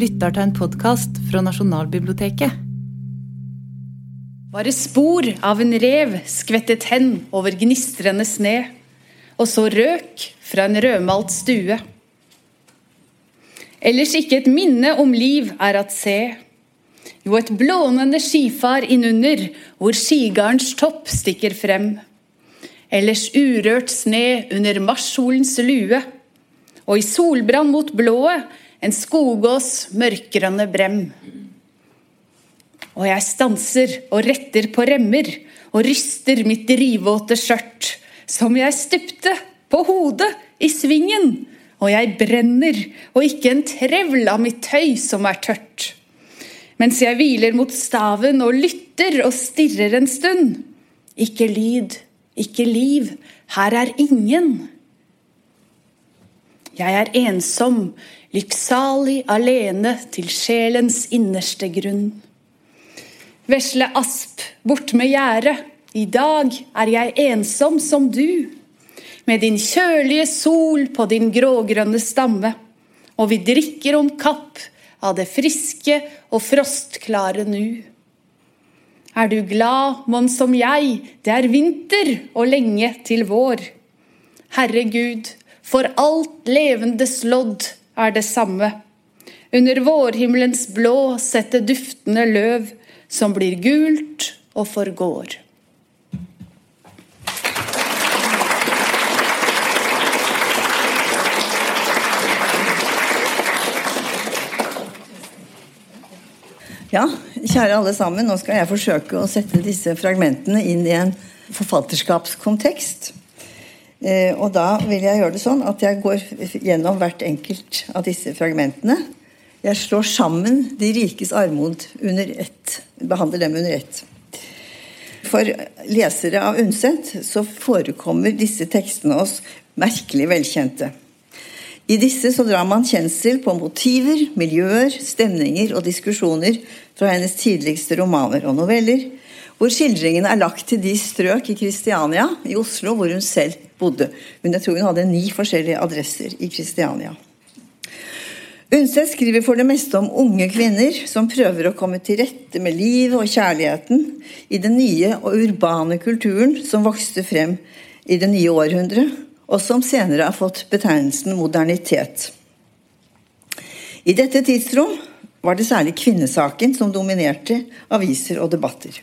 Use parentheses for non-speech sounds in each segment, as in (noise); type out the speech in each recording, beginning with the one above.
lytter til en podkast fra Nasjonalbiblioteket. Bare spor av en rev skvettet hen over gnistrende sne, og så røk fra en rødmalt stue. Ellers ikke et minne om liv er at se. Jo, et blånende skifar innunder, hvor skigardens topp stikker frem. Ellers urørt sne under marssolens lue, og i solbrann mot blået en skogås mørkgrønne brem. Og jeg stanser og retter på remmer og ryster mitt drivvåte skjørt, som jeg stupte på hodet i svingen, og jeg brenner, og ikke en trevl av mitt tøy som er tørt. Mens jeg hviler mot staven og lytter og stirrer en stund. Ikke lyd, ikke liv, her er ingen. Jeg er ensom, lykksalig alene til sjelens innerste grunn. Vesle asp, bort med gjerdet, i dag er jeg ensom som du. Med din kjølige sol på din grågrønne stamme, og vi drikker om kapp av det friske og frostklare nu. Er du glad, mon som jeg, det er vinter og lenge til vår. Herregud, for alt levendes lodd er det samme. Under vårhimmelens blå setter duftende løv som blir gult og forgår. Ja, kjære alle sammen, nå skal jeg forsøke å sette disse fragmentene inn i en forfatterskapskontekst. Eh, og da vil jeg gjøre det sånn at jeg går gjennom hvert enkelt av disse fragmentene. Jeg slår sammen de rikes armod under ett. Behandler dem under ett. For lesere av Undset så forekommer disse tekstene oss merkelig velkjente. I disse så drar man kjensel på motiver, miljøer, stemninger og diskusjoner fra hennes tidligste romaner og noveller, hvor skildringene er lagt til de strøk i Kristiania i Oslo hvor hun selv bodde. Men jeg tror hun hadde ni forskjellige adresser i Kristiania. Undset skriver for det meste om unge kvinner som prøver å komme til rette med livet og kjærligheten i den nye og urbane kulturen som vokste frem i det nye århundret, og som senere har fått betegnelsen modernitet. I dette tidsrom var det særlig kvinnesaken som dominerte aviser og debatter.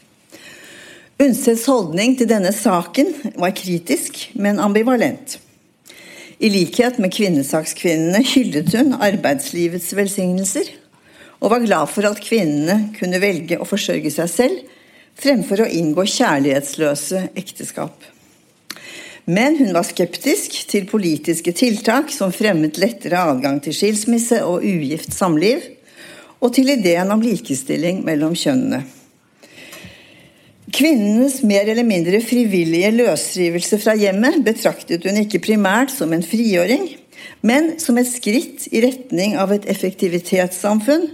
Undsets holdning til denne saken var kritisk, men ambivalent. I likhet med kvinnesakskvinnene hyllet hun arbeidslivets velsignelser, og var glad for at kvinnene kunne velge å forsørge seg selv fremfor å inngå kjærlighetsløse ekteskap. Men hun var skeptisk til politiske tiltak som fremmet lettere adgang til skilsmisse og ugift samliv, og til ideen om likestilling mellom kjønnene. Kvinnenes mer eller mindre frivillige løsrivelse fra hjemmet betraktet hun ikke primært som en frigjøring, men som et skritt i retning av et effektivitetssamfunn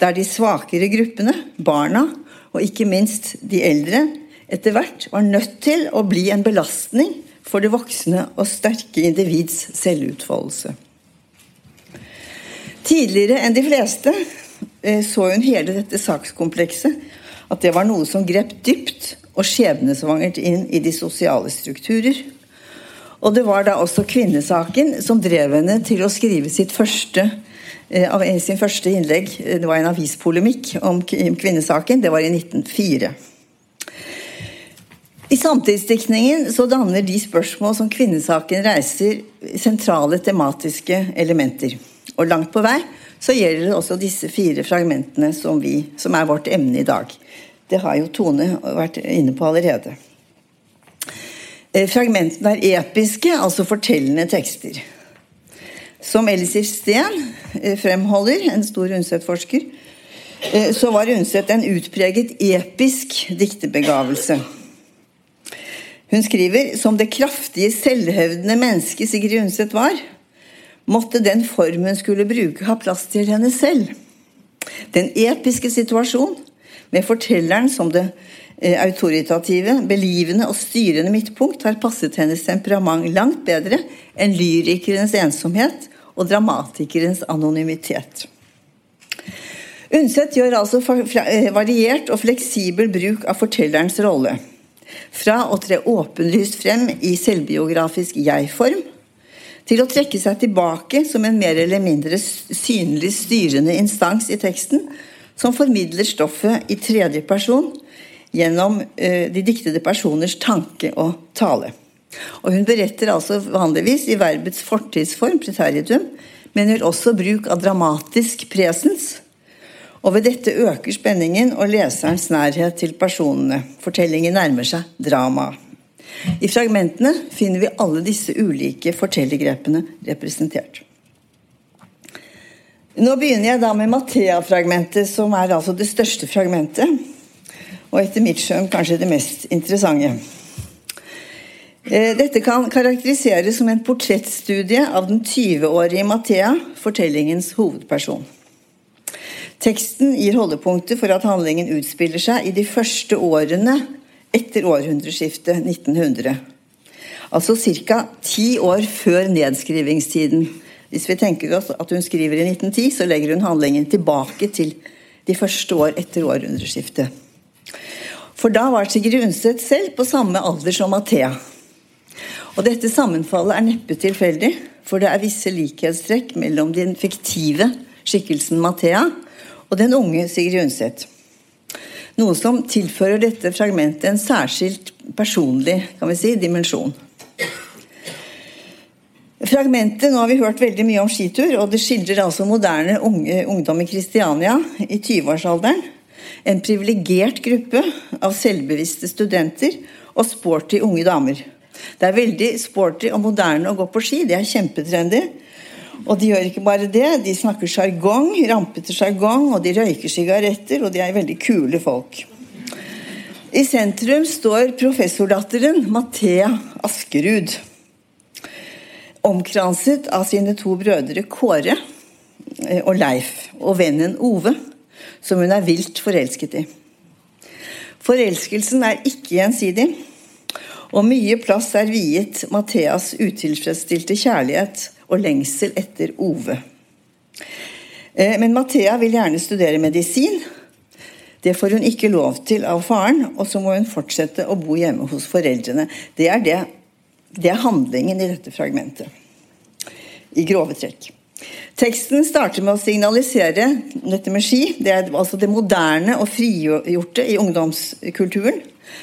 der de svakere gruppene, barna og ikke minst de eldre, etter hvert var nødt til å bli en belastning for det voksne og sterke individs selvutfoldelse. Tidligere enn de fleste eh, så hun hele dette sakskomplekset at det var noe som grep dypt og skjebnesvangert inn i de sosiale strukturer. Og det var da også kvinnesaken som drev henne til å skrive sitt første eh, av sin første innlegg. Det var en avispolemikk om kvinnesaken. Det var i 1904. I samtidsdiktningen så danner de spørsmål som kvinnesaken reiser, sentrale tematiske elementer. Og langt på vei så gjelder det også disse fire fragmentene som, vi, som er vårt emne i dag. Det har jo Tone vært inne på allerede. Eh, fragmentene er episke, altså fortellende tekster. Som Elisif Steen eh, fremholder, en stor Undset-forsker, eh, så var Undset en utpreget episk diktebegavelse. Hun skriver som det kraftige, selvhevdende mennesket Sigrid Undset var, måtte den formen skulle bruke ha plass til henne selv. Den episke situasjon med fortelleren som det eh, autoritative, belivende og styrende midtpunkt har passet hennes temperament langt bedre enn lyrikerens ensomhet og dramatikerens anonymitet. Undset gjør altså eh, variert og fleksibel bruk av fortellerens rolle. Fra å tre åpenlyst frem i selvbiografisk jeg-form, til å trekke seg tilbake som en mer eller mindre synlig styrende instans i teksten, som formidler stoffet i tredje person gjennom uh, de diktede personers tanke og tale. Og Hun beretter altså vanligvis i verbets fortidsform, preteritum, men gjør også bruk av dramatisk presens. Og ved dette øker spenningen og leserens nærhet til personene. Fortellingen nærmer seg drama. I fragmentene finner vi alle disse ulike fortellergrepene representert. Nå begynner jeg da med Mathea-fragmentet, som er altså det største fragmentet. Og etter mitt skjønn kanskje det mest interessante. Eh, dette kan karakteriseres som en portrettstudie av den 20-årige Mathea, fortellingens hovedperson. Teksten gir holdepunkter for at handlingen utspiller seg i de første årene etter århundreskiftet 1900. Altså ca. ti år før nedskrivingstiden. Hvis vi tenker oss at hun skriver i 1910, så legger hun handlingen tilbake til de første år etter århundreskiftet. For da var Sigrid Undset selv på samme alder som Mathea. Og dette sammenfallet er neppe tilfeldig, for det er visse likhetstrekk mellom den fiktive skikkelsen Mathea og den unge Sigrid Undset. Noe som tilfører dette fragmentet en særskilt personlig kan vi si, dimensjon. Fragmentet, Nå har vi hørt veldig mye om skitur, og det skildrer altså moderne unge, ungdom i Kristiania i 20-årsalderen. En privilegert gruppe av selvbevisste studenter og sporty unge damer. Det er veldig sporty og moderne å gå på ski, det er kjempetrendy. Og de gjør ikke bare det, de snakker sjargong, rampete sjargong, og de røyker sigaretter, og de er veldig kule folk. I sentrum står professordatteren Mathea Askerud. Omkranset av sine to brødre Kåre eh, og Leif, og vennen Ove, som hun er vilt forelsket i. Forelskelsen er ikke gjensidig, og mye plass er viet Matheas utilfredsstilte kjærlighet og lengsel etter Ove. Eh, men Mathea vil gjerne studere medisin. Det får hun ikke lov til av faren, og så må hun fortsette å bo hjemme hos foreldrene. Det er, det, det er handlingen i dette fragmentet. I grove trekk. Teksten starter med å signalisere dette med ski. Det er altså det moderne og frigjorte i ungdomskulturen.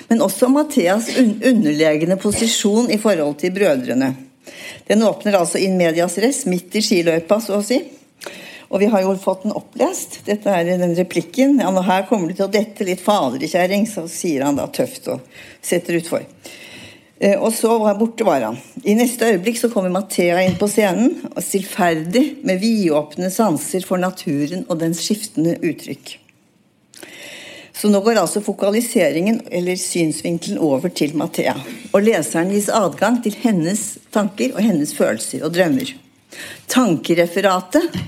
Men også Matheas underlegne posisjon i forhold til brødrene. Den åpner altså in medias res, midt i skiløypa, så å si. Og vi har jo fått den opplest. Dette er den replikken. Ja, nå her kommer du til å dette litt faderkjerring, så sier han da tøft og setter utfor. Eh, og så var borte var han. I neste øyeblikk så kommer Mathea inn på scenen, og stillferdig med vidåpne sanser for naturen og dens skiftende uttrykk. Så nå går altså fokaliseringen, eller synsvinkelen, over til Mathea. Og leseren gis adgang til hennes tanker og hennes følelser og drømmer. Tankereferatet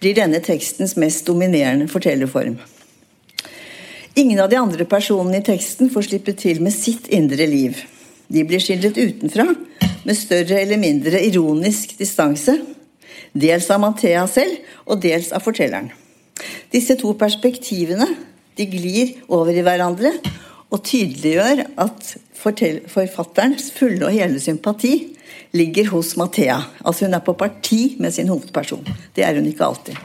blir denne tekstens mest dominerende fortellerform. Ingen av de andre personene i teksten får slippe til med sitt indre liv. De blir skildret utenfra, med større eller mindre ironisk distanse. Dels av Mathea selv, og dels av fortelleren. Disse to perspektivene de glir over i hverandre og tydeliggjør at forfatterens fulle og hele sympati ligger hos Mathea. Altså hun er på parti med sin hovedperson. Det er hun ikke alltid.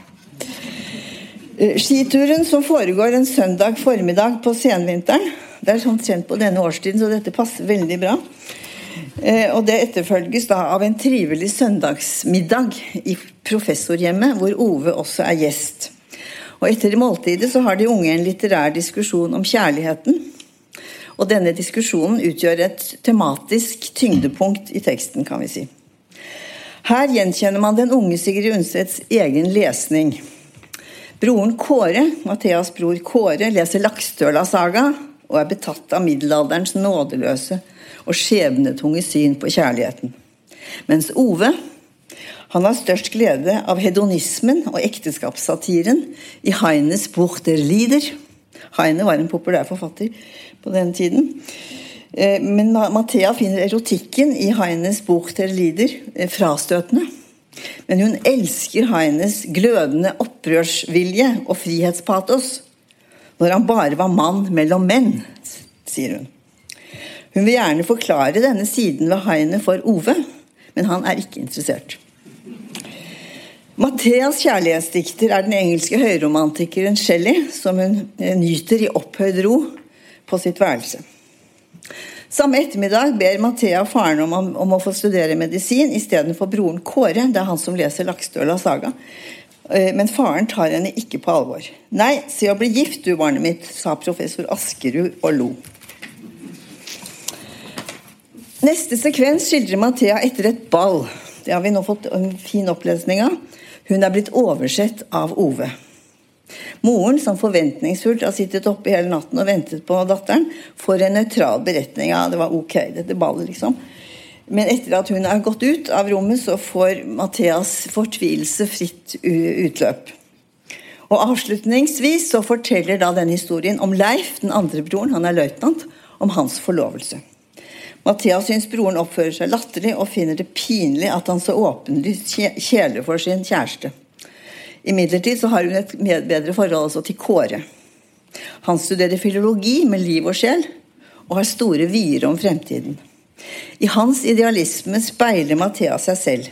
Eh, skituren som foregår en søndag formiddag på senvinteren Det er sånn kjent på denne årstiden, så dette passer veldig bra. Eh, og Det etterfølges da av en trivelig søndagsmiddag i professorhjemmet, hvor Ove også er gjest. Og etter måltidet så har de unge en litterær diskusjon om kjærligheten. Og denne diskusjonen utgjør et tematisk tyngdepunkt i teksten, kan vi si. Her gjenkjenner man den unge Sigrid Undsets egen lesning. Broren Kåre, Matheas bror Kåre, leser Lakstøla-saga og er betatt av middelalderens nådeløse og skjebnetunge syn på kjærligheten. Mens Ove, han har størst glede av hedonismen og ekteskapssatiren i Heines Buch der Lieder. Heine var en populær forfatter på den tiden. Eh, men Mathea finner erotikken i Heines Buch der Lieder eh, frastøtende. Men hun elsker Haines glødende opprørsvilje og frihetspatos når han bare var mann mellom menn, sier hun. Hun vil gjerne forklare denne siden ved Heine for Ove, men han er ikke interessert. Matheas' kjærlighetsdikter er den engelske høyromantikeren Shelley, som hun eh, nyter i opphøyd ro på sitt værelse. Samme ettermiddag ber Mathea faren om, om, å få studere medisin istedenfor broren Kåre. Det er han som leser Lakstøla saga. Eh, men faren tar henne ikke på alvor. Nei, se å bli gift du, barnet mitt, sa professor Askerud og lo. Neste sekvens skildrer Mathea etter et ball. Det har vi nå fått en fin opplesning av. Hun er blitt oversett av Ove. Moren, som forventningsfullt har sittet oppe hele natten og ventet på datteren, får en nøytral beretning. Ja, det var ok, dette ballet, liksom. Men etter at hun er gått ut av rommet, så får Matheas fortvilelse fritt utløp. Og Avslutningsvis så forteller da denne historien om Leif, den andre broren, han er løytnant, om hans forlovelse. Mathias syns broren oppfører seg latterlig og finner det pinlig at han så åpenlyst kjeler for sin kjæreste. Imidlertid så har hun et bedre forhold altså til Kåre. Han studerer filologi med liv og sjel, og har store vyer om fremtiden. I hans idealisme speiler Mathea seg selv.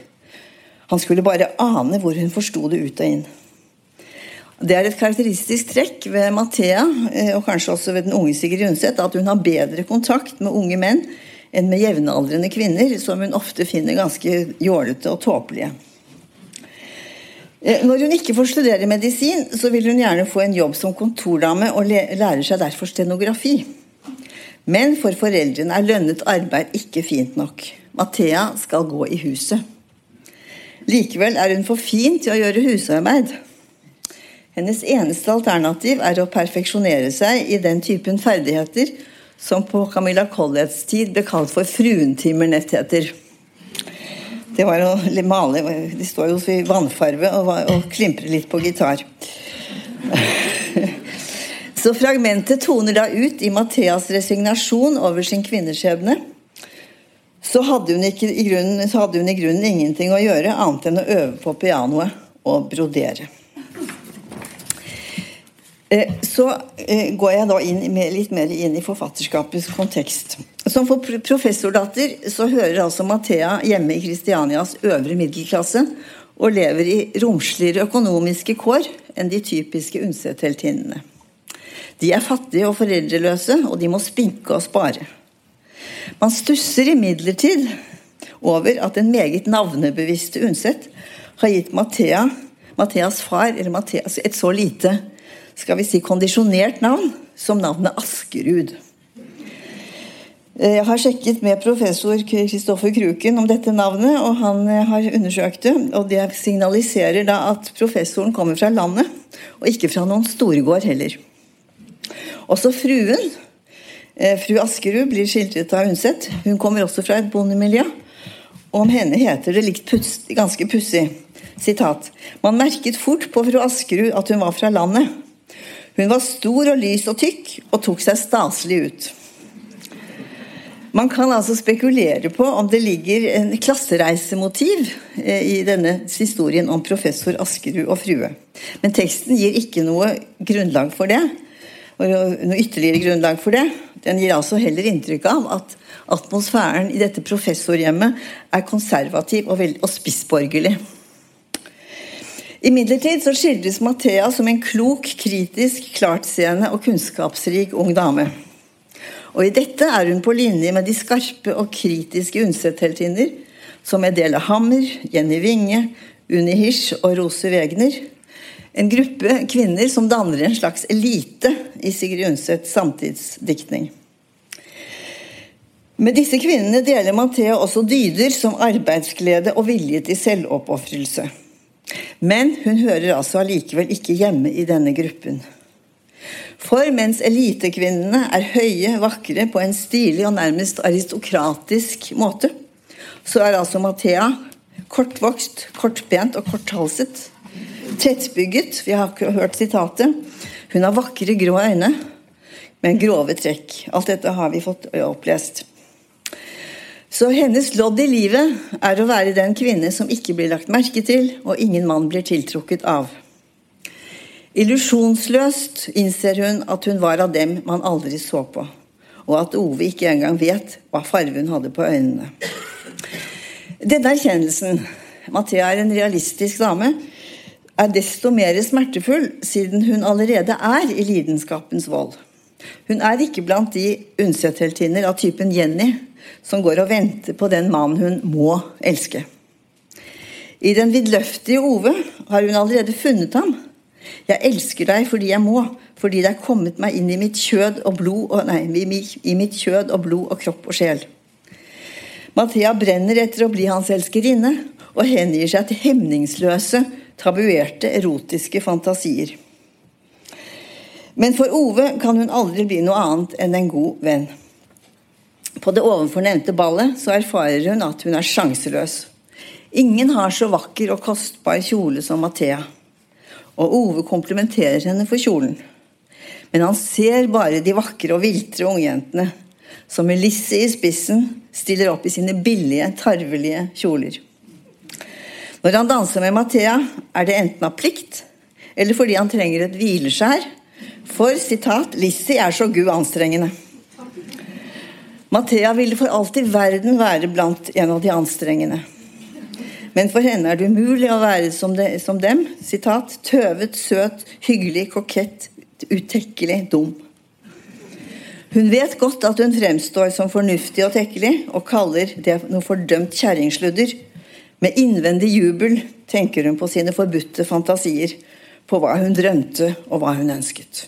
Han skulle bare ane hvor hun forsto det ut og inn. Det er et karakteristisk trekk ved Mathea, eh, og kanskje også ved den unge Sigrid Undset, at hun har bedre kontakt med unge menn enn med jevnaldrende kvinner, som hun ofte finner ganske jålete og tåpelige. Eh, når hun ikke får studere medisin, så vil hun gjerne få en jobb som kontordame, og lærer seg derfor stenografi. Men for foreldrene er lønnet arbeid ikke fint nok. Mathea skal gå i huset. Likevel er hun for fin til å gjøre husarbeid. Hennes eneste alternativ er å perfeksjonere seg i den typen ferdigheter som på Camilla Colletts tid ble kalt for fruentimernettheter. Det var å male De står jo i vannfarve og, og klimprer litt på gitar. (laughs) Så fragmentet toner da ut i Matheas resignasjon over sin kvinneskjebne. Så hadde, ikke, grunnen, så hadde hun i grunnen ingenting å gjøre annet enn å øve på pianoet og brodere. Eh, så eh, går jeg da inn, litt mer inn i forfatterskapets kontekst. Som for professordatter så hører altså Mathea hjemme i Kristianias øvre middelklasse og lever i romsligere økonomiske kår enn de typiske Undset-heltinnene. De er fattige og foreldreløse, og de må spinke og spare. Man stusser imidlertid over at den meget navnebevisste Undset har gitt Mathea, Matheas far, eller Mathea, et så lite skal vi si, kondisjonert navn som navnet Askerud. Eh, jeg har sjekket med professor Kristoffer Kruken om dette navnet, og han eh, har undersøkt det. Og det signaliserer da at professoren kommer fra landet, og ikke fra noen storgård heller. Også fruen, eh, fru Askerud, blir skildret av Undset. Hun kommer også fra et bondemiljø. Og om henne heter det litt puss, ganske pussig. Sitat. Man merket fort på fru Askerud at hun var fra landet. Hun var stor og lys og tykk, og tok seg staselig ut. Man kan altså spekulere på om det ligger en klassereisemotiv eh, i denne historien om professor Askerud og frue. Men teksten gir ikke noe grunnlag for det. Noe ytterligere grunnlag for det. Den gir altså heller inntrykk av at atmosfæren i dette professorhjemmet er konservativ og, og spissborgerlig. Imidlertid skildres Mathea som en klok, kritisk, klartseende og kunnskapsrik ung dame. Og i dette er hun på linje med de skarpe og kritiske Undset-heltinner, som Edele Hammer, Jenny Winge, Unni Hirsch og Rose Wegner. En gruppe kvinner som danner en slags elite i Sigrid Undsets samtidsdiktning. Med disse kvinnene deler Mathea også dyder som arbeidsglede og vilje til selvoppofrelse. Men hun hører altså allikevel ikke hjemme i denne gruppen. For mens elitekvinnene er høye, vakre på en stilig og nærmest aristokratisk måte, så er altså Mathea kortvokst, kortbent og korthalset. Tettbygget, vi har hørt sitatet. Hun har vakre, grå øyne, men grove trekk. Alt dette har vi fått opplest. Så hennes lodd i livet er å være den kvinne som ikke blir lagt merke til, og ingen mann blir tiltrukket av. Illusjonsløst innser hun at hun var av dem man aldri så på, og at Ove ikke engang vet hva farve hun hadde på øynene. Denne erkjennelsen, Mathea er en realistisk dame, er desto mer smertefull siden hun allerede er i lidenskapens vold. Hun er ikke blant de Undset-heltinner av typen Jenny som går og venter på den mannen hun må elske. I den vidløftige Ove har hun allerede funnet ham. Jeg elsker deg fordi jeg må, fordi det er kommet meg inn i mitt kjød og blod og, nei, i mitt kjød og blod og kropp og sjel. Mathea brenner etter å bli hans elskerinne og hengir seg til hemningsløse, tabuerte, erotiske fantasier. Men for Ove kan hun aldri bli noe annet enn en god venn. På det ovenfor nevnte ballet så erfarer hun at hun er sjanseløs. Ingen har så vakker og kostbar kjole som Mathea. Og Ove komplimenterer henne for kjolen. Men han ser bare de vakre og viltre ungjentene som med Lizzie i spissen stiller opp i sine billige, tarvelige kjoler. Når han danser med Mathea, er det enten av plikt eller fordi han trenger et hvileskjær. For sitat, Lissi er så gu anstrengende. Mathea ville for alt i verden være blant en av de anstrengende. Men for henne er det umulig å være som, de, som dem. Sitat, tøvet, søt, hyggelig, kokett, utekkelig, dum. Hun vet godt at hun fremstår som fornuftig og tekkelig, og kaller det noe fordømt kjerringsludder. Med innvendig jubel tenker hun på sine forbudte fantasier, på hva hun drømte og hva hun ønsket.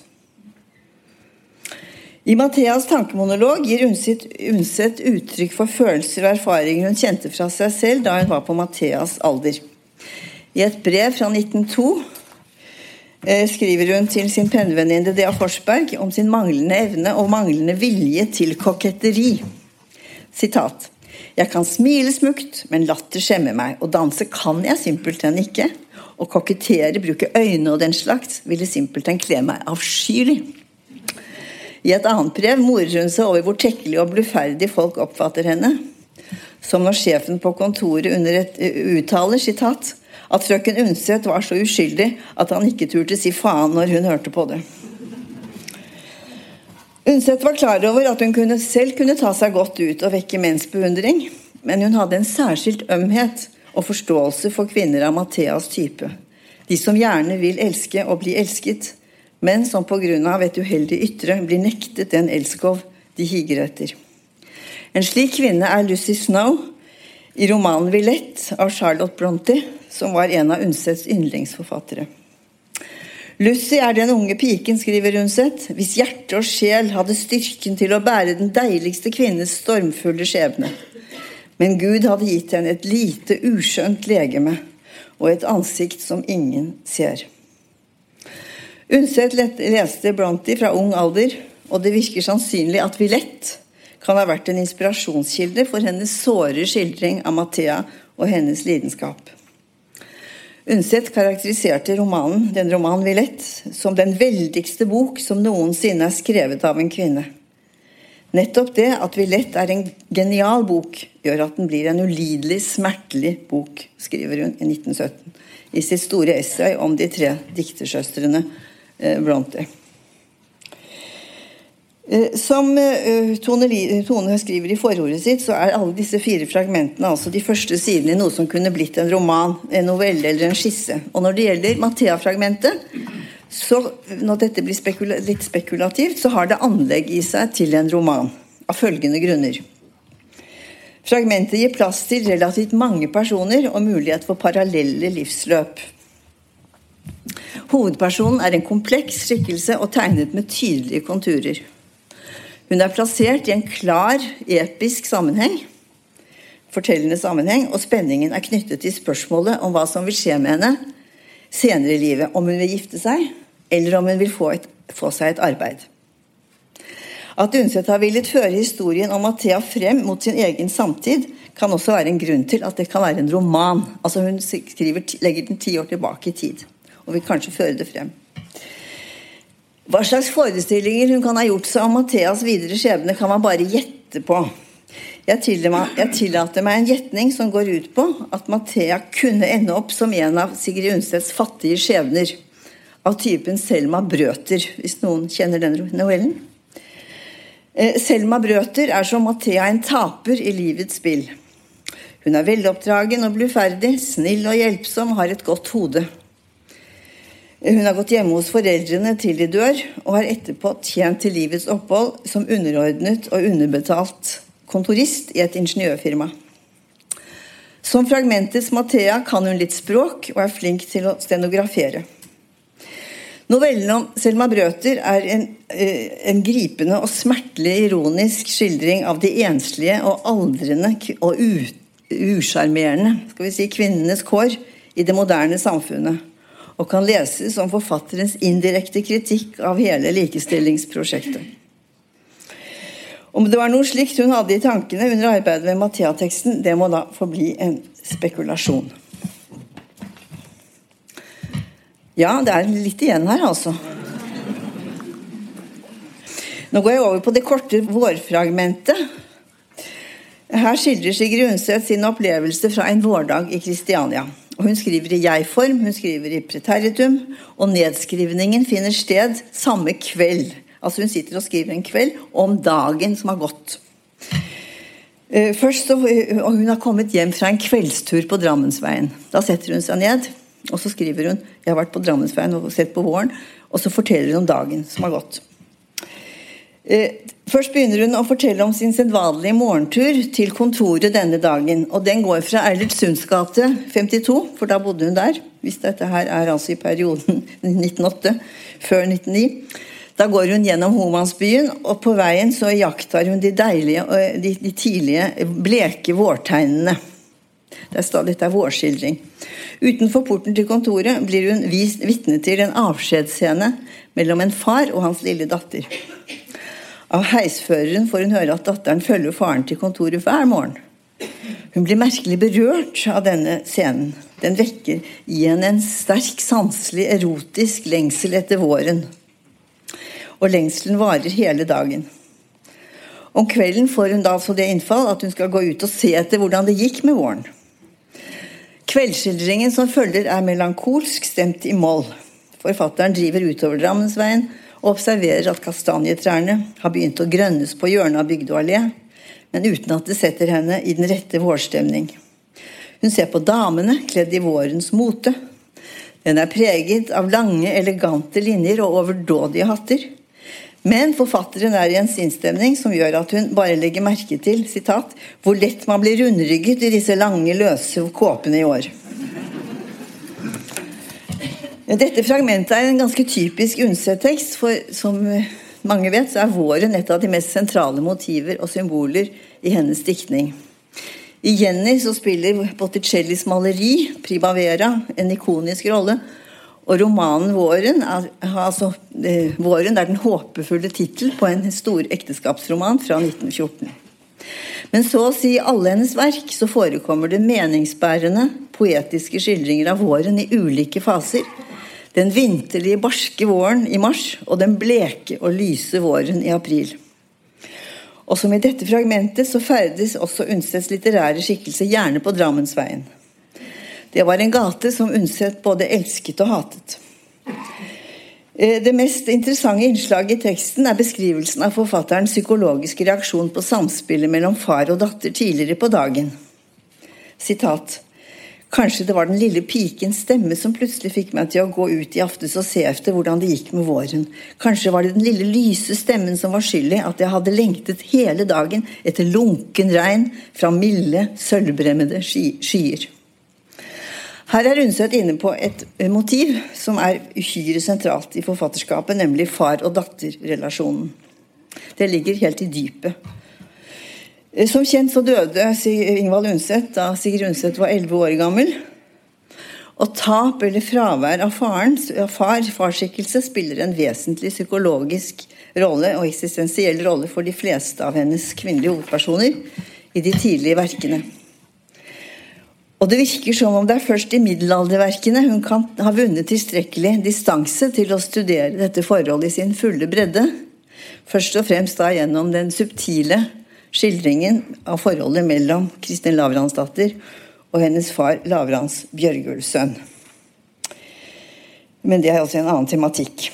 I Matheas tankemonolog gir Undset uttrykk for følelser og erfaringer hun kjente fra seg selv da hun var på Matheas alder. I et brev fra 1902 eh, skriver hun til sin pennevenninne Dea Forsberg om sin manglende evne og manglende vilje til koketteri. Sitat. Jeg kan smile smukt, men latter skjemmer meg, og danse kan jeg simpelthen ikke. Å kokettere, bruke øyne og den slags ville simpelthen kle meg avskyelig. I et annet brev morer hun seg over hvor tekkelig og bluferdig folk oppfatter henne. Som når sjefen på kontoret under et uttaler sitat, at frøken Undset var så uskyldig at han ikke turte si faen når hun hørte på det. Undset var klar over at hun kunne, selv kunne ta seg godt ut og vekke menns beundring, men hun hadde en særskilt ømhet og forståelse for kvinner av Matheas type. De som gjerne vil elske og bli elsket, men som pga. et uheldig ytre blir nektet den elskov de higer etter. En slik kvinne er Lucy Snow i romanen 'Villette' av Charlotte Brontë, som var en av Undsets yndlingsforfattere. Lucy er den unge piken, skriver Undset, hvis hjerte og sjel hadde styrken til å bære den deiligste kvinnes stormfulle skjebne. Men Gud hadde gitt henne et lite, uskjønt legeme og et ansikt som ingen ser. Undset leste Brontë fra ung alder, og det virker sannsynlig at Villette kan ha vært en inspirasjonskilde for hennes såre skildring av Mathea og hennes lidenskap. Undset karakteriserte romanen, den romanen Villette som den veldigste bok som noensinne er skrevet av en kvinne. Nettopp det at Villette er en genial bok, gjør at den blir en ulidelig smertelig bok, skriver hun i 1917 i sitt store essay om de tre diktersøstrene Eh, Bronte. Eh, som eh, Tone skriver i forordet sitt, så er alle disse fire fragmentene altså de første sidene i noe som kunne blitt en roman, en novelle eller en skisse. Og når det gjelder Mathea-fragmentet, så når dette blir spekula litt spekulativt, så har det anlegg i seg til en roman. Av følgende grunner. Fragmentet gir plass til relativt mange personer og mulighet for parallelle livsløp. Hovedpersonen er en kompleks skikkelse og tegnet med tydelige konturer. Hun er plassert i en klar, episk sammenheng, fortellende sammenheng, og spenningen er knyttet til spørsmålet om hva som vil skje med henne senere i livet. Om hun vil gifte seg, eller om hun vil få, et, få seg et arbeid. At Undset har villet føre historien om Mathea frem mot sin egen samtid, kan også være en grunn til at det kan være en roman. Altså Hun legger den ti år tilbake i tid og vil kanskje føre det frem. Hva slags forestillinger hun kan ha gjort seg om Matheas videre skjebne, kan man bare gjette på. Jeg tillater meg en gjetning som går ut på at Mathea kunne ende opp som en av Sigrid Undsets fattige skjebner. Av typen Selma Brøter, hvis noen kjenner den novellen. Eh, Selma Brøter er som Mathea en taper i livets spill. Hun er veloppdragen og bluferdig, snill og hjelpsom, har et godt hode. Hun har gått hjemme hos foreldrene til de dør, og har etterpå tjent til livets opphold som underordnet og underbetalt kontorist i et ingeniørfirma. Som fragmentets Mathea kan hun litt språk og er flink til å stenografere. Novellen om Selma Brøter er en, eh, en, gripende og smertelig ironisk skildring av de enslige og aldrende og usjarmerende si, kvinnenes kår i det moderne samfunnet, og kan leses som forfatterens indirekte kritikk av hele likestillingsprosjektet. Om det var noe slikt hun hadde i tankene under arbeidet med Mathea-teksten, det må da få bli en spekulasjon. Ja, det er litt igjen her, altså. Nå går jeg over på det korte vårfragmentet. Her skildrer Sigrid Undset sin opplevelse fra en vårdag i Kristiania. Og Hun skriver i jeg-form, hun skriver i preteritum, og nedskrivningen finner sted samme kveld Altså Hun sitter og skriver en kveld om dagen som har gått. Eh, først eh, og Hun har kommet hjem fra en kveldstur på Drammensveien. Da setter hun seg ned og så skriver hun jeg har vært på Drammensveien og sett på våren. Og så forteller hun om dagen som har gått. Eh, først begynner hun å fortelle om sin sedvanlige morgentur til kontoret denne dagen. og Den går fra Eilertsunds gate 52, for da bodde hun der. Hvis dette her er altså i perioden (laughs) 1908, før 1909 da går hun gjennom Homansbyen, og på veien så iakttar hun de deilige, de, de tidlige, bleke vårtegnene. Det er dette er vårskildring. Utenfor porten til kontoret blir hun vist vitne til en avskjedsscene mellom en far og hans lille datter. Av heisføreren får hun høre at datteren følger faren til kontoret hver morgen. Hun blir merkelig berørt av denne scenen. Den vekker i henne en sterk, sanselig, erotisk lengsel etter våren og lengselen varer hele dagen. Om kvelden får hun da så det innfall at hun skal gå ut og se etter hvordan det gikk med våren. Kveldsskildringen som følger, er melankolsk stemt i moll. Forfatteren driver utover Drammensveien og observerer at kastanjetrærne har begynt å grønnes på hjørnet av Bygdø allé, men uten at det setter henne i den rette vårstemning. Hun ser på damene kledd i vårens mote. Den er preget av lange, elegante linjer og overdådige hatter. Men forfatteren er i en sinnsstemning som gjør at hun bare legger merke til sitat, hvor lett man blir rundrygget i disse lange, løse kåpene i år. Dette fragmentet er en ganske typisk Undset-tekst, for som mange vet, så er våren et av de mest sentrale motiver og symboler i hennes diktning. I Jenny så spiller Botticellis maleri, 'Primavera', en ikonisk rolle, og romanen 'Våren' er, altså, eh, 'Våren' er den håpefulle tittel på en stor ekteskapsroman fra 1914. Men så å si i alle hennes verk så forekommer det meningsbærende, poetiske skildringer av våren i ulike faser. Den vinterlige, barske våren i mars og den bleke og lyse våren i april. Og som i dette fragmentet så ferdes også Undsets litterære skikkelse gjerne på Drammensveien. Det var en gate som Undset både elsket og hatet. Eh, det mest interessante innslaget i teksten er beskrivelsen av forfatterens psykologiske reaksjon på samspillet mellom far og datter tidligere på dagen. Sitat. Kanskje det var den lille pikens stemme som plutselig fikk meg til å gå ut i aftes og se efter hvordan det gikk med våren. Kanskje var det den lille lyse stemmen som var skyld i at jeg hadde lengtet hele dagen etter lunken regn fra milde, sølvbremmede skyer. Her er Undset inne på et motiv som er uhyre sentralt i forfatterskapet, nemlig far- og datterrelasjonen. Det ligger helt i dypet. Som kjent så døde Ingvald Undset da Sigrid Undset var 11 år gammel. Og tap eller fravær av faren, far, farsskikkelse, spiller en vesentlig psykologisk rolle og eksistensiell rolle for de fleste av hennes kvinnelige hovedpersoner i de tidlige verkene. Og det virker som om det er først i middelalderverkene hun kan ha vunnet tilstrekkelig distanse til å studere dette forholdet i sin fulle bredde. Først og fremst da gjennom den subtile skildringen av forholdet mellom Kristin Lavransdatter og hennes far Lavrans Bjørgulfsønn. Men det er altså en annen tematikk.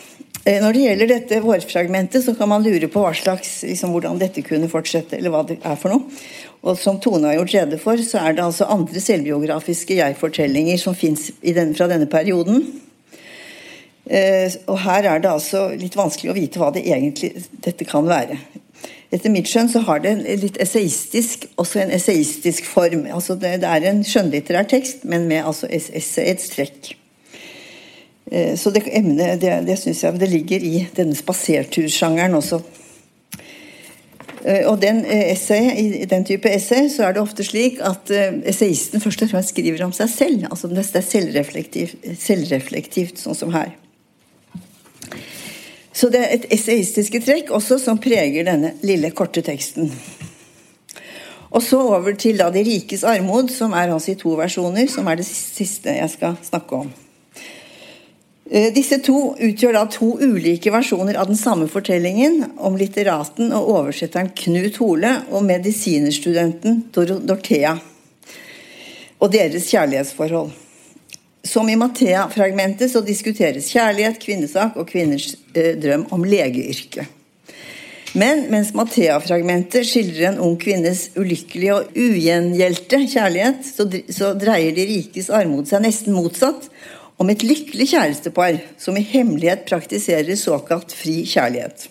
Eh, når det gjelder dette vårfragmentet, så kan man lure på hva slags, liksom, hvordan dette kunne fortsette, eller hva det er for noe. Og som Tone har gjort rede for, så er det altså andre selvbiografiske jeg-fortellinger som fins fra denne perioden. Eh, og her er det altså litt vanskelig å vite hva det egentlig dette kan være. Etter mitt skjønn så har det litt essayistisk, også en essayistisk form. Altså det, det er en skjønnlitterær tekst, men med altså essayets trekk. Eh, så det emnet det, det syns jeg det ligger i denne spasertursjangeren også. Eh, og den eh, essay, I den type essay så er det ofte slik at essayisten først og fremst skriver om seg selv. altså Det er selvreflektivt, selvreflektivt sånn som her. Så det er et essayistiske trekk også som preger denne lille, korte teksten. Og så over til da De rikes armod, som er altså i to versjoner, som er det siste jeg skal snakke om. Eh, disse to utgjør da to ulike versjoner av den samme fortellingen om litteraten og oversetteren Knut Hole og medisinerstudenten Dorothea og deres kjærlighetsforhold. Som i Mathea-fragmentet så diskuteres kjærlighet, kvinnesak og kvinners eh, drøm om legeyrket. Men mens Mathea-fragmentet skildrer en ung kvinnes ulykkelige og ugjengjeldte kjærlighet, så, dreier de rikes armod seg nesten motsatt om et lykkelig kjærestepar som i hemmelighet praktiserer såkalt fri kjærlighet.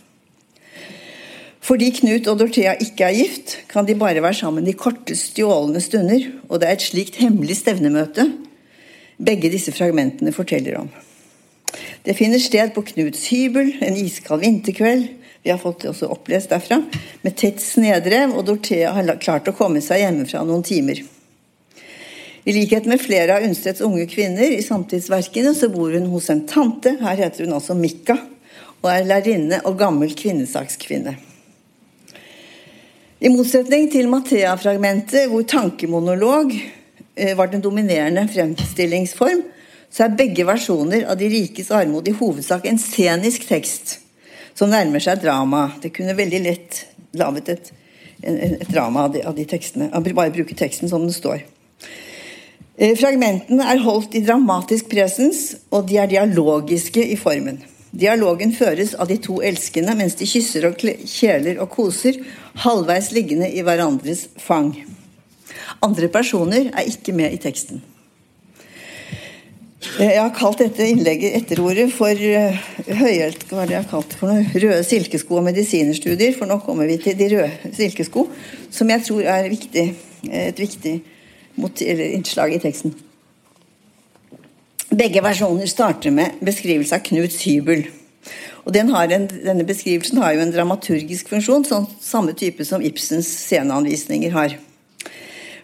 Fordi Knut og Dorthea ikke er gift, kan de bare være sammen i korte, stjålne stunder, og det er et slikt hemmelig stevnemøte begge disse fragmentene forteller om. Det finner sted på Knuts hybel en iskald vinterkveld, vi har fått det også opplest derfra, med tett snedrev, og Dorthea har klart å komme seg hjemmefra noen timer. I likhet med flere av Undsteds unge kvinner i samtidsverkene, så bor hun hos en tante, her heter hun altså Mikka, og er lærerinne og gammel kvinnesakskvinne. I motsetning til Mathea-fragmentet, hvor tankemonolog var den dominerende fremstillingsform, så er begge versjoner av De rikes armod i hovedsak en scenisk tekst som nærmer seg drama. Det kunne veldig lett laget et, et drama av de, av de tekstene. Bare bruke teksten som den står. Eh, fragmentene er holdt i dramatisk presens, og de er dialogiske i formen. Dialogen føres av de to elskende mens de kysser og kjeler og koser, halvveis liggende i hverandres fang. Andre personer er ikke med i teksten. Eh, jeg har kalt dette innlegget etterordet for uh, høyhælt, hva er det jeg har kalt for noe? røde silkesko og medisinerstudier, for nå kommer vi til de røde silkesko, som jeg tror er viktig, et viktig innslag i teksten. Begge versjoner starter med beskrivelse av Knuts hybel. Og den en, denne beskrivelsen har jo en dramaturgisk funksjon, sånn, samme type som Ibsens sceneanvisninger har.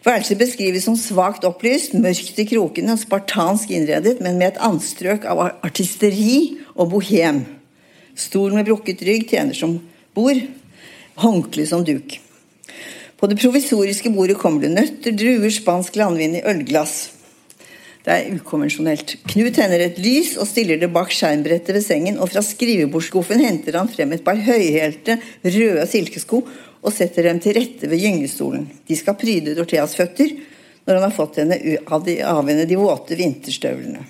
Værelset beskrives som svakt opplyst, mørkt i krokene og spartansk innredet, men med et anstrøk av artisteri og bohem. Stol med brukket rygg tjener som bord, håndkle som duk. På det provisoriske bordet kommer det nøtter, druer, spansk landvin i ølglass. Det er ukonvensjonelt. Knut tenner et lys og stiller det bak skjermbrettet ved sengen, og fra skrivebordsskuffen henter han frem et par høyhælte, røde silkesko og setter dem til rette ved gyngestolen. De skal pryde Dortheas føtter når han har fått henne av, de, av henne de våte vinterstøvlene.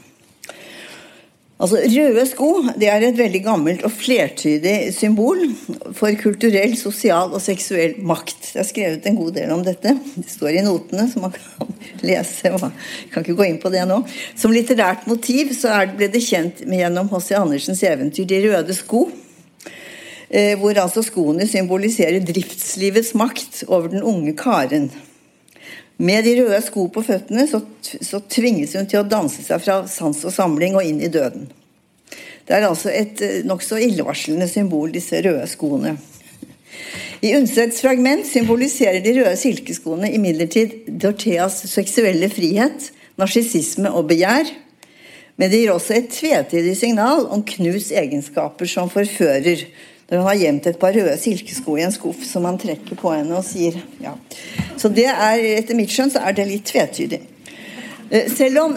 Altså, Røde sko det er et veldig gammelt og flertydig symbol for kulturell, sosial og seksuell makt. Det er skrevet en god del om dette. Det står i notene, så man kan (laughs) lese. Jeg kan ikke gå inn på det nå. Som litterært motiv så ble det kjent gjennom H.C. Andersens eventyr 'De røde sko'. Eh, hvor altså skoene symboliserer driftslivets makt over den unge karen. Med de røde sko på føttene så, så, tvinges hun til å danse seg fra sans og samling og inn i døden. Det er altså et eh, nokså illevarslende symbol, disse røde skoene. I Undsets fragment symboliserer de røde silkeskoene imidlertid Dortheas seksuelle frihet, narsissisme og begjær. Men det gir også et tvetydig signal om Knuts egenskaper som forfører, når han har gjemt et par røde silkesko i en skuff som han trekker på henne og sier ja. Så det er, etter mitt skjønn så er det litt tvetydig. Eh, selv om,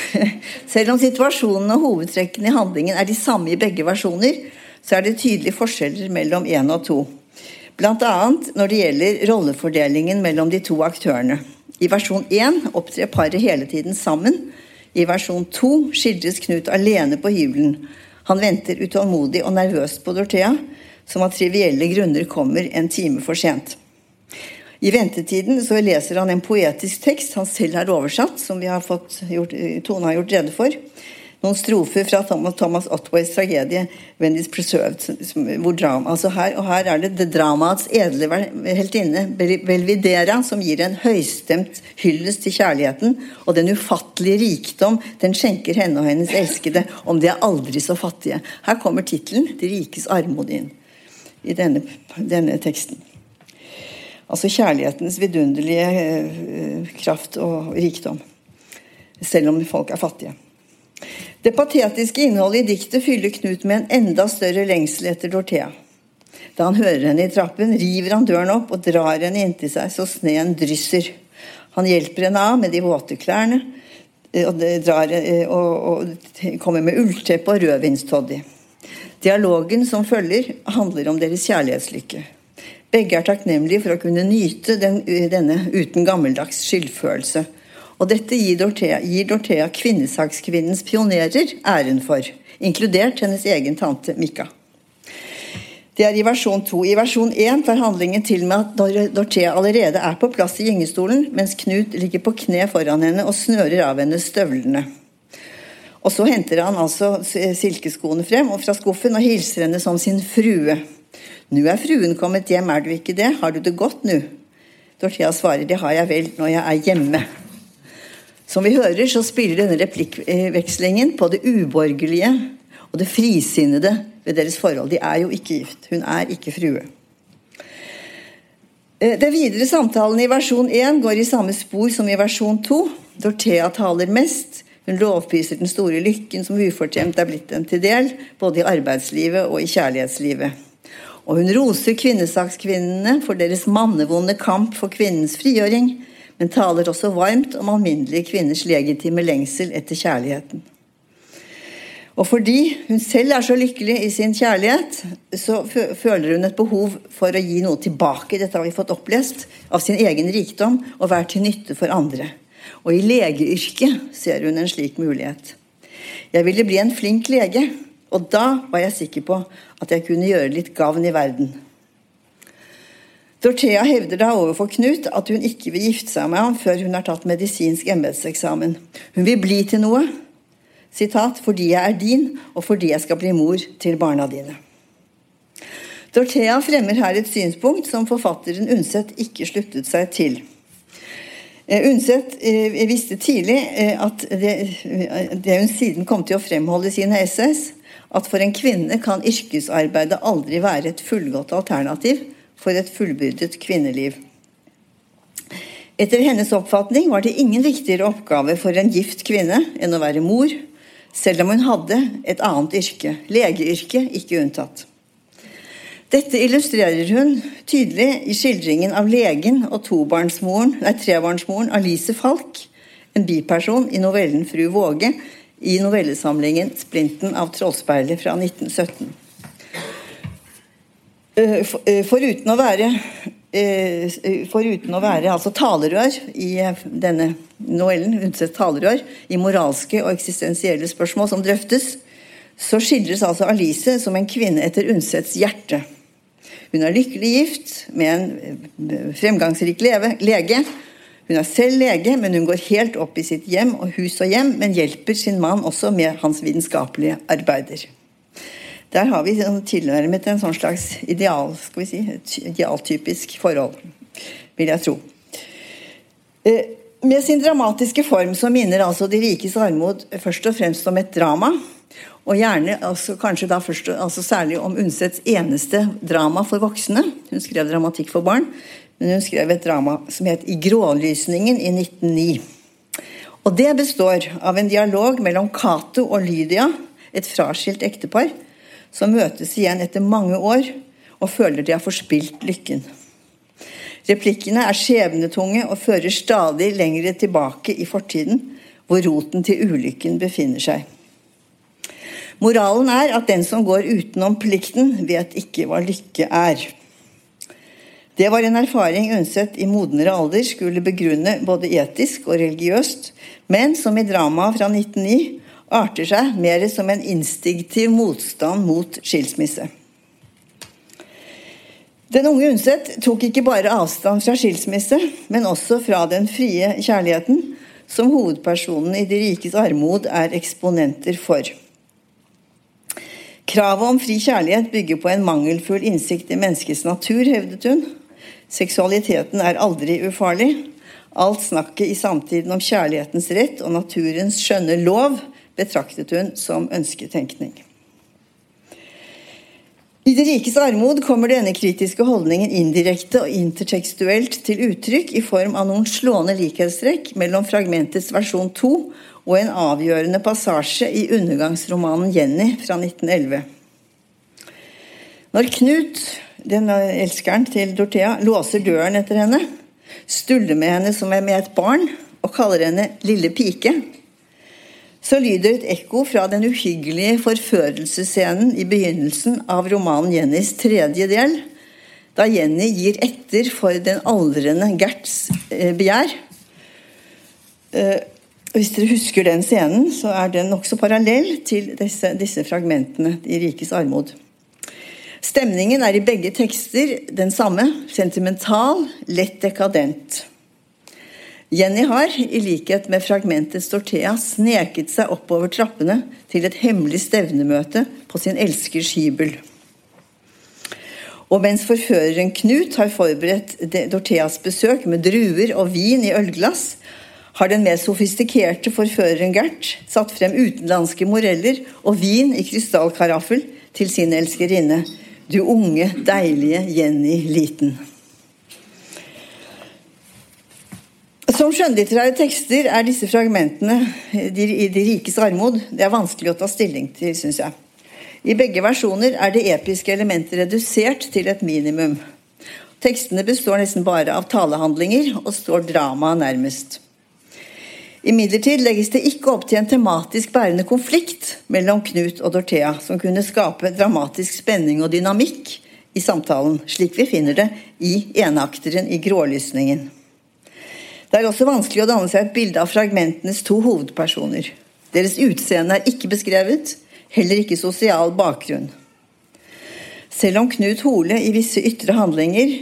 (laughs) selv om situasjonen og hovedtrekkene i handlingen er de samme i begge versjoner, så er det tydelige forskjeller mellom én og to. Bl.a. når det gjelder rollefordelingen mellom de to aktørene. I versjon 1 opptrer paret hele tiden sammen. I versjon 2 skildres Knut alene på hybelen. Han venter utålmodig og nervøst på Dorthea, som av trivielle grunner kommer en time for sent. I ventetiden så leser han en poetisk tekst han selv har oversatt, som vi har fått gjort, Tone har gjort rede for noen strofer fra Thomas Otways tragedie 'When It's Preserved'. Hvor drama, altså her, og her er det det dramaets edle heltinne, Belvidera, som gir en høystemt hyllest til kjærligheten og den ufattelige rikdom den skjenker henne og hennes elskede, om de er aldri så fattige. Her kommer tittelen 'De rikes armod' inn i denne, denne teksten. Altså kjærlighetens vidunderlige eh, kraft og rikdom. Selv om folk er fattige. Det patetiske innholdet i diktet fyller Knut med en enda større lengsel etter Dorthea. Da han hører henne i trappen, river han døren opp og drar henne inntil seg så sneen drysser. Han hjelper henne av med de våte klærne eh, og, drar, eh, og, og kommer med ullteppe og rødvinstoddy. Dialogen som følger, handler om deres kjærlighetslykke. Begge er takknemlige for å kunne nyte den, denne uten gammeldags skyldfølelse og dette gir Dorthea, gir Dorthea kvinnesakskvinnens pionerer æren for, inkludert hennes egen tante Mika. Det er i versjon 2. I versjon 1 tar handlingen til med at Dorthea allerede er på plass i gyngestolen, mens Knut ligger på kne foran henne og snører av henne støvlene. Og så henter han altså silkeskoene frem og fra skuffen og hilser henne som sin frue. Nå er fruen kommet hjem, er du ikke det? Har du det godt nå? Dorthea svarer, det har jeg vel når jeg er hjemme. Som vi hører, så spiller denne replikkvekslingen på det uborgerlige og det frisinnede ved deres forhold. De er jo ikke gift. Hun er ikke frue. Eh, den videre samtalen i versjon 1 går i samme spor som i versjon 2. Dorthea taler mest. Hun lovpriser den store lykken som ufortjent er blitt dem til del, både i arbeidslivet og i kjærlighetslivet. Og hun roser kvinnesakskvinnene for deres mannevonde kamp for kvinnens frigjøring, men taler også varmt om alminnelige kvinners legitime lengsel etter kjærligheten. Og fordi hun selv er så lykkelig i sin kjærlighet, så føler hun et behov for å gi noe tilbake, dette har vi fått opplest, av sin egen rikdom og være til nytte for andre. Og i legeyrket ser hun en slik mulighet. Jeg ville bli en flink lege, og da var jeg sikker på at jeg kunne gjøre litt gavn i verden. Dorthea hevder da overfor Knut at hun ikke vil gifte seg med ham før hun har tatt medisinsk embetseksamen. Hun vil bli til noe. Sitat, 'fordi jeg er din, og fordi jeg skal bli mor til barna dine'. Dorthea fremmer her et synspunkt som forfatteren Undset ikke sluttet seg til. Eh, Undset eh, visste tidlig eh, at det, det hun siden kom til å fremholde i sine essays, at for en kvinne kan yrkesarbeidet aldri være et fullgodt alternativ for et fullbyrdet kvinneliv. Etter hennes oppfatning var det ingen viktigere oppgave for en gift kvinne enn å være mor, selv om hun hadde et annet yrke, legeyrket ikke unntatt. Dette illustrerer hun tydelig i skildringen av legen og nei, trebarnsmoren Alice Falk, en biperson i novellen 'Fru Våge' i novellesamlingen 'Splinten av Trollspeilet' fra 1917. Eh, eh, foruten å være eh, Foruten å være altså talerør i denne novellen, Undset talerør, i moralske og eksistensielle spørsmål som drøftes, så skildres altså Alice som en kvinne etter Undsets hjerte. Hun er lykkelig gift med en fremgangsrik lege. Hun er selv lege, men hun går helt opp i sitt hjem og hus og hjem, men hjelper sin mann også med hans vitenskapelige arbeider. Der har vi sånn tilnærmet en sånn slags ideal, skal vi si, idealtypisk forhold, vil jeg tro. Eh, med sin dramatiske form så minner altså De rikes armod først og fremst om et drama. Og gjerne altså, kanskje da først, altså særlig om Undsets eneste drama for voksne. Hun skrev dramatikk for barn, men hun skrev et drama som het I grålysningen i 1909. Og det består av en dialog mellom Cato og Lydia, et fraskilt ektepar, som møtes igjen etter mange år og føler de har forspilt lykken. Replikkene er skjebnetunge og fører stadig lengre tilbake i fortiden, hvor roten til ulykken befinner seg. Moralen er at den som går utenom plikten, vet ikke hva lykke er. Det var en erfaring Undset i modnere alder skulle begrunne både etisk og religiøst, men som i dramaet fra 1909 arter seg mer som en instinktiv motstand mot skilsmisse. Den unge Undset tok ikke bare avstand fra skilsmisse, men også fra den frie kjærligheten, som hovedpersonen i De rikes armod er eksponenter for. Kravet om fri kjærlighet bygger på en mangelfull innsikt i menneskets natur, hevdet hun. Seksualiteten er aldri ufarlig. Alt snakket i samtiden om kjærlighetens rett og naturens skjønne lov betraktet hun som ønsketenkning. I Det rikes armod kommer denne kritiske holdningen indirekte og intertekstuelt til uttrykk i form av noen slående likhetstrekk mellom fragmentets versjon 2 og en avgjørende passasje i undergangsromanen 'Jenny' fra 1911. Når Knut, den elskeren til Dorthea, låser døren etter henne, stuller med henne som med et barn og kaller henne 'lille pike', så lyder et ekko fra den uhyggelige forførelsesscenen i begynnelsen av romanen Jennys tredje del, da Jenny gir etter for den aldrende Gerts eh, begjær. Eh, hvis dere husker den scenen, så er den nokså parallell til disse, disse fragmentene i Rikes armod. Stemningen er i begge tekster den samme. Sentimental, lett dekadent. Jenny har, i likhet med fragmentet Stortea, sneket seg oppover trappene til et hemmelig stevnemøte på sin elskers hybel. Og mens forføreren Knut har forberedt Dortheas besøk med druer og vin i ølglass, har den mer sofistikerte forføreren Gert satt frem utenlandske moreller og vin i krystallkaraffel til sin elskerinne. Du unge, deilige Jenny Liten. Som skjønnlitterære tekster er disse fragmentene i De rikes armod det er vanskelig å ta stilling til, syns jeg. I begge versjoner er det episke elementet redusert til et minimum. Tekstene består nesten bare av talehandlinger og står dramaet nærmest. Imidlertid legges det ikke opp til en tematisk bærende konflikt mellom Knut og Dorthea, som kunne skape dramatisk spenning og dynamikk i samtalen, slik vi finner det i enakteren i Grålysningen. Det er også vanskelig å danne seg et bilde av fragmentenes to hovedpersoner. Deres utseende er ikke beskrevet, heller ikke sosial bakgrunn. Selv om Knut Hole i visse ytre handlinger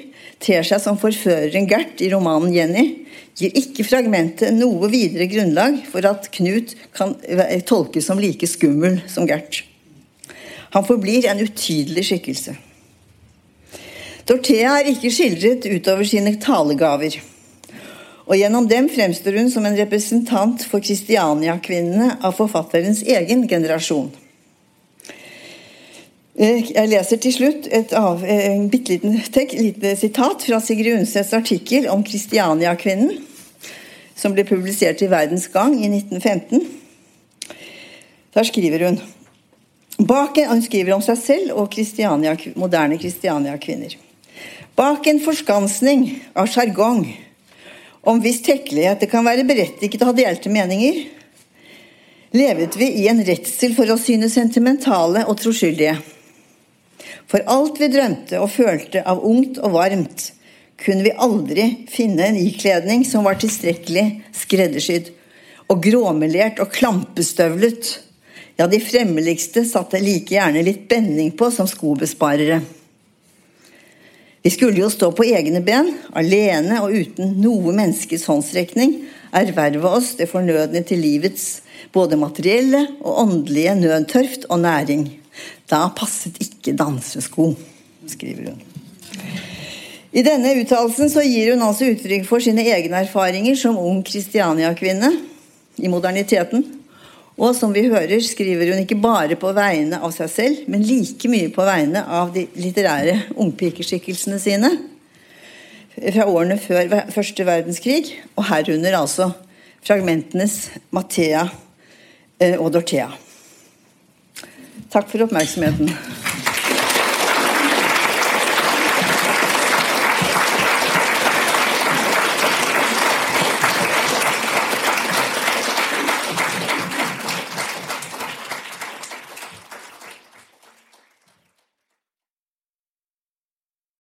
ter seg som forføreren Gert i romanen 'Jenny', gir ikke fragmentet noe videre grunnlag for at Knut kan tolkes som like skummel som Gert. Han forblir en utydelig skikkelse. Dorthea er ikke skildret utover sine talegaver. Og gjennom dem fremstår hun som en representant for Kristiania-kvinnene av forfatterens egen generasjon. Eh, jeg leser til slutt et av, en bitte liten lite sitat fra Sigrid Undsets artikkel om Kristiania-kvinnen, som ble publisert i Verdens Gang i 1915. Der skriver hun bak en, Hun skriver om seg selv og Christiania, moderne Kristiania-kvinner. Bak en forskansning av sjargong om hvis tekkelighet det kan være berettiget å ha delte meninger, levet vi i en redsel for å synes sentimentale og troskyldige. For alt vi drømte og følte av ungt og varmt, kunne vi aldri finne en ikledning som var tilstrekkelig skreddersydd. Og gråmelert og klampestøvlet. Ja, de fremmeligste satte like gjerne litt benning på som skobesparere. Vi skulle jo stå på egne ben, alene og uten noe menneskes håndsrekning, erverve oss det fornødne til livets både materielle og åndelige nødtørft og næring. Da passet ikke dansesko, skriver hun. I denne uttalelsen gir hun altså uttrykk for sine egne erfaringer som ung Kristiania-kvinne i moderniteten. Og som vi hører, skriver hun ikke bare på vegne av seg selv, men like mye på vegne av de litterære ungpikeskikkelsene sine fra årene før første verdenskrig, og herunder altså fragmentenes Mathea eh, og Dorthea. Takk for oppmerksomheten.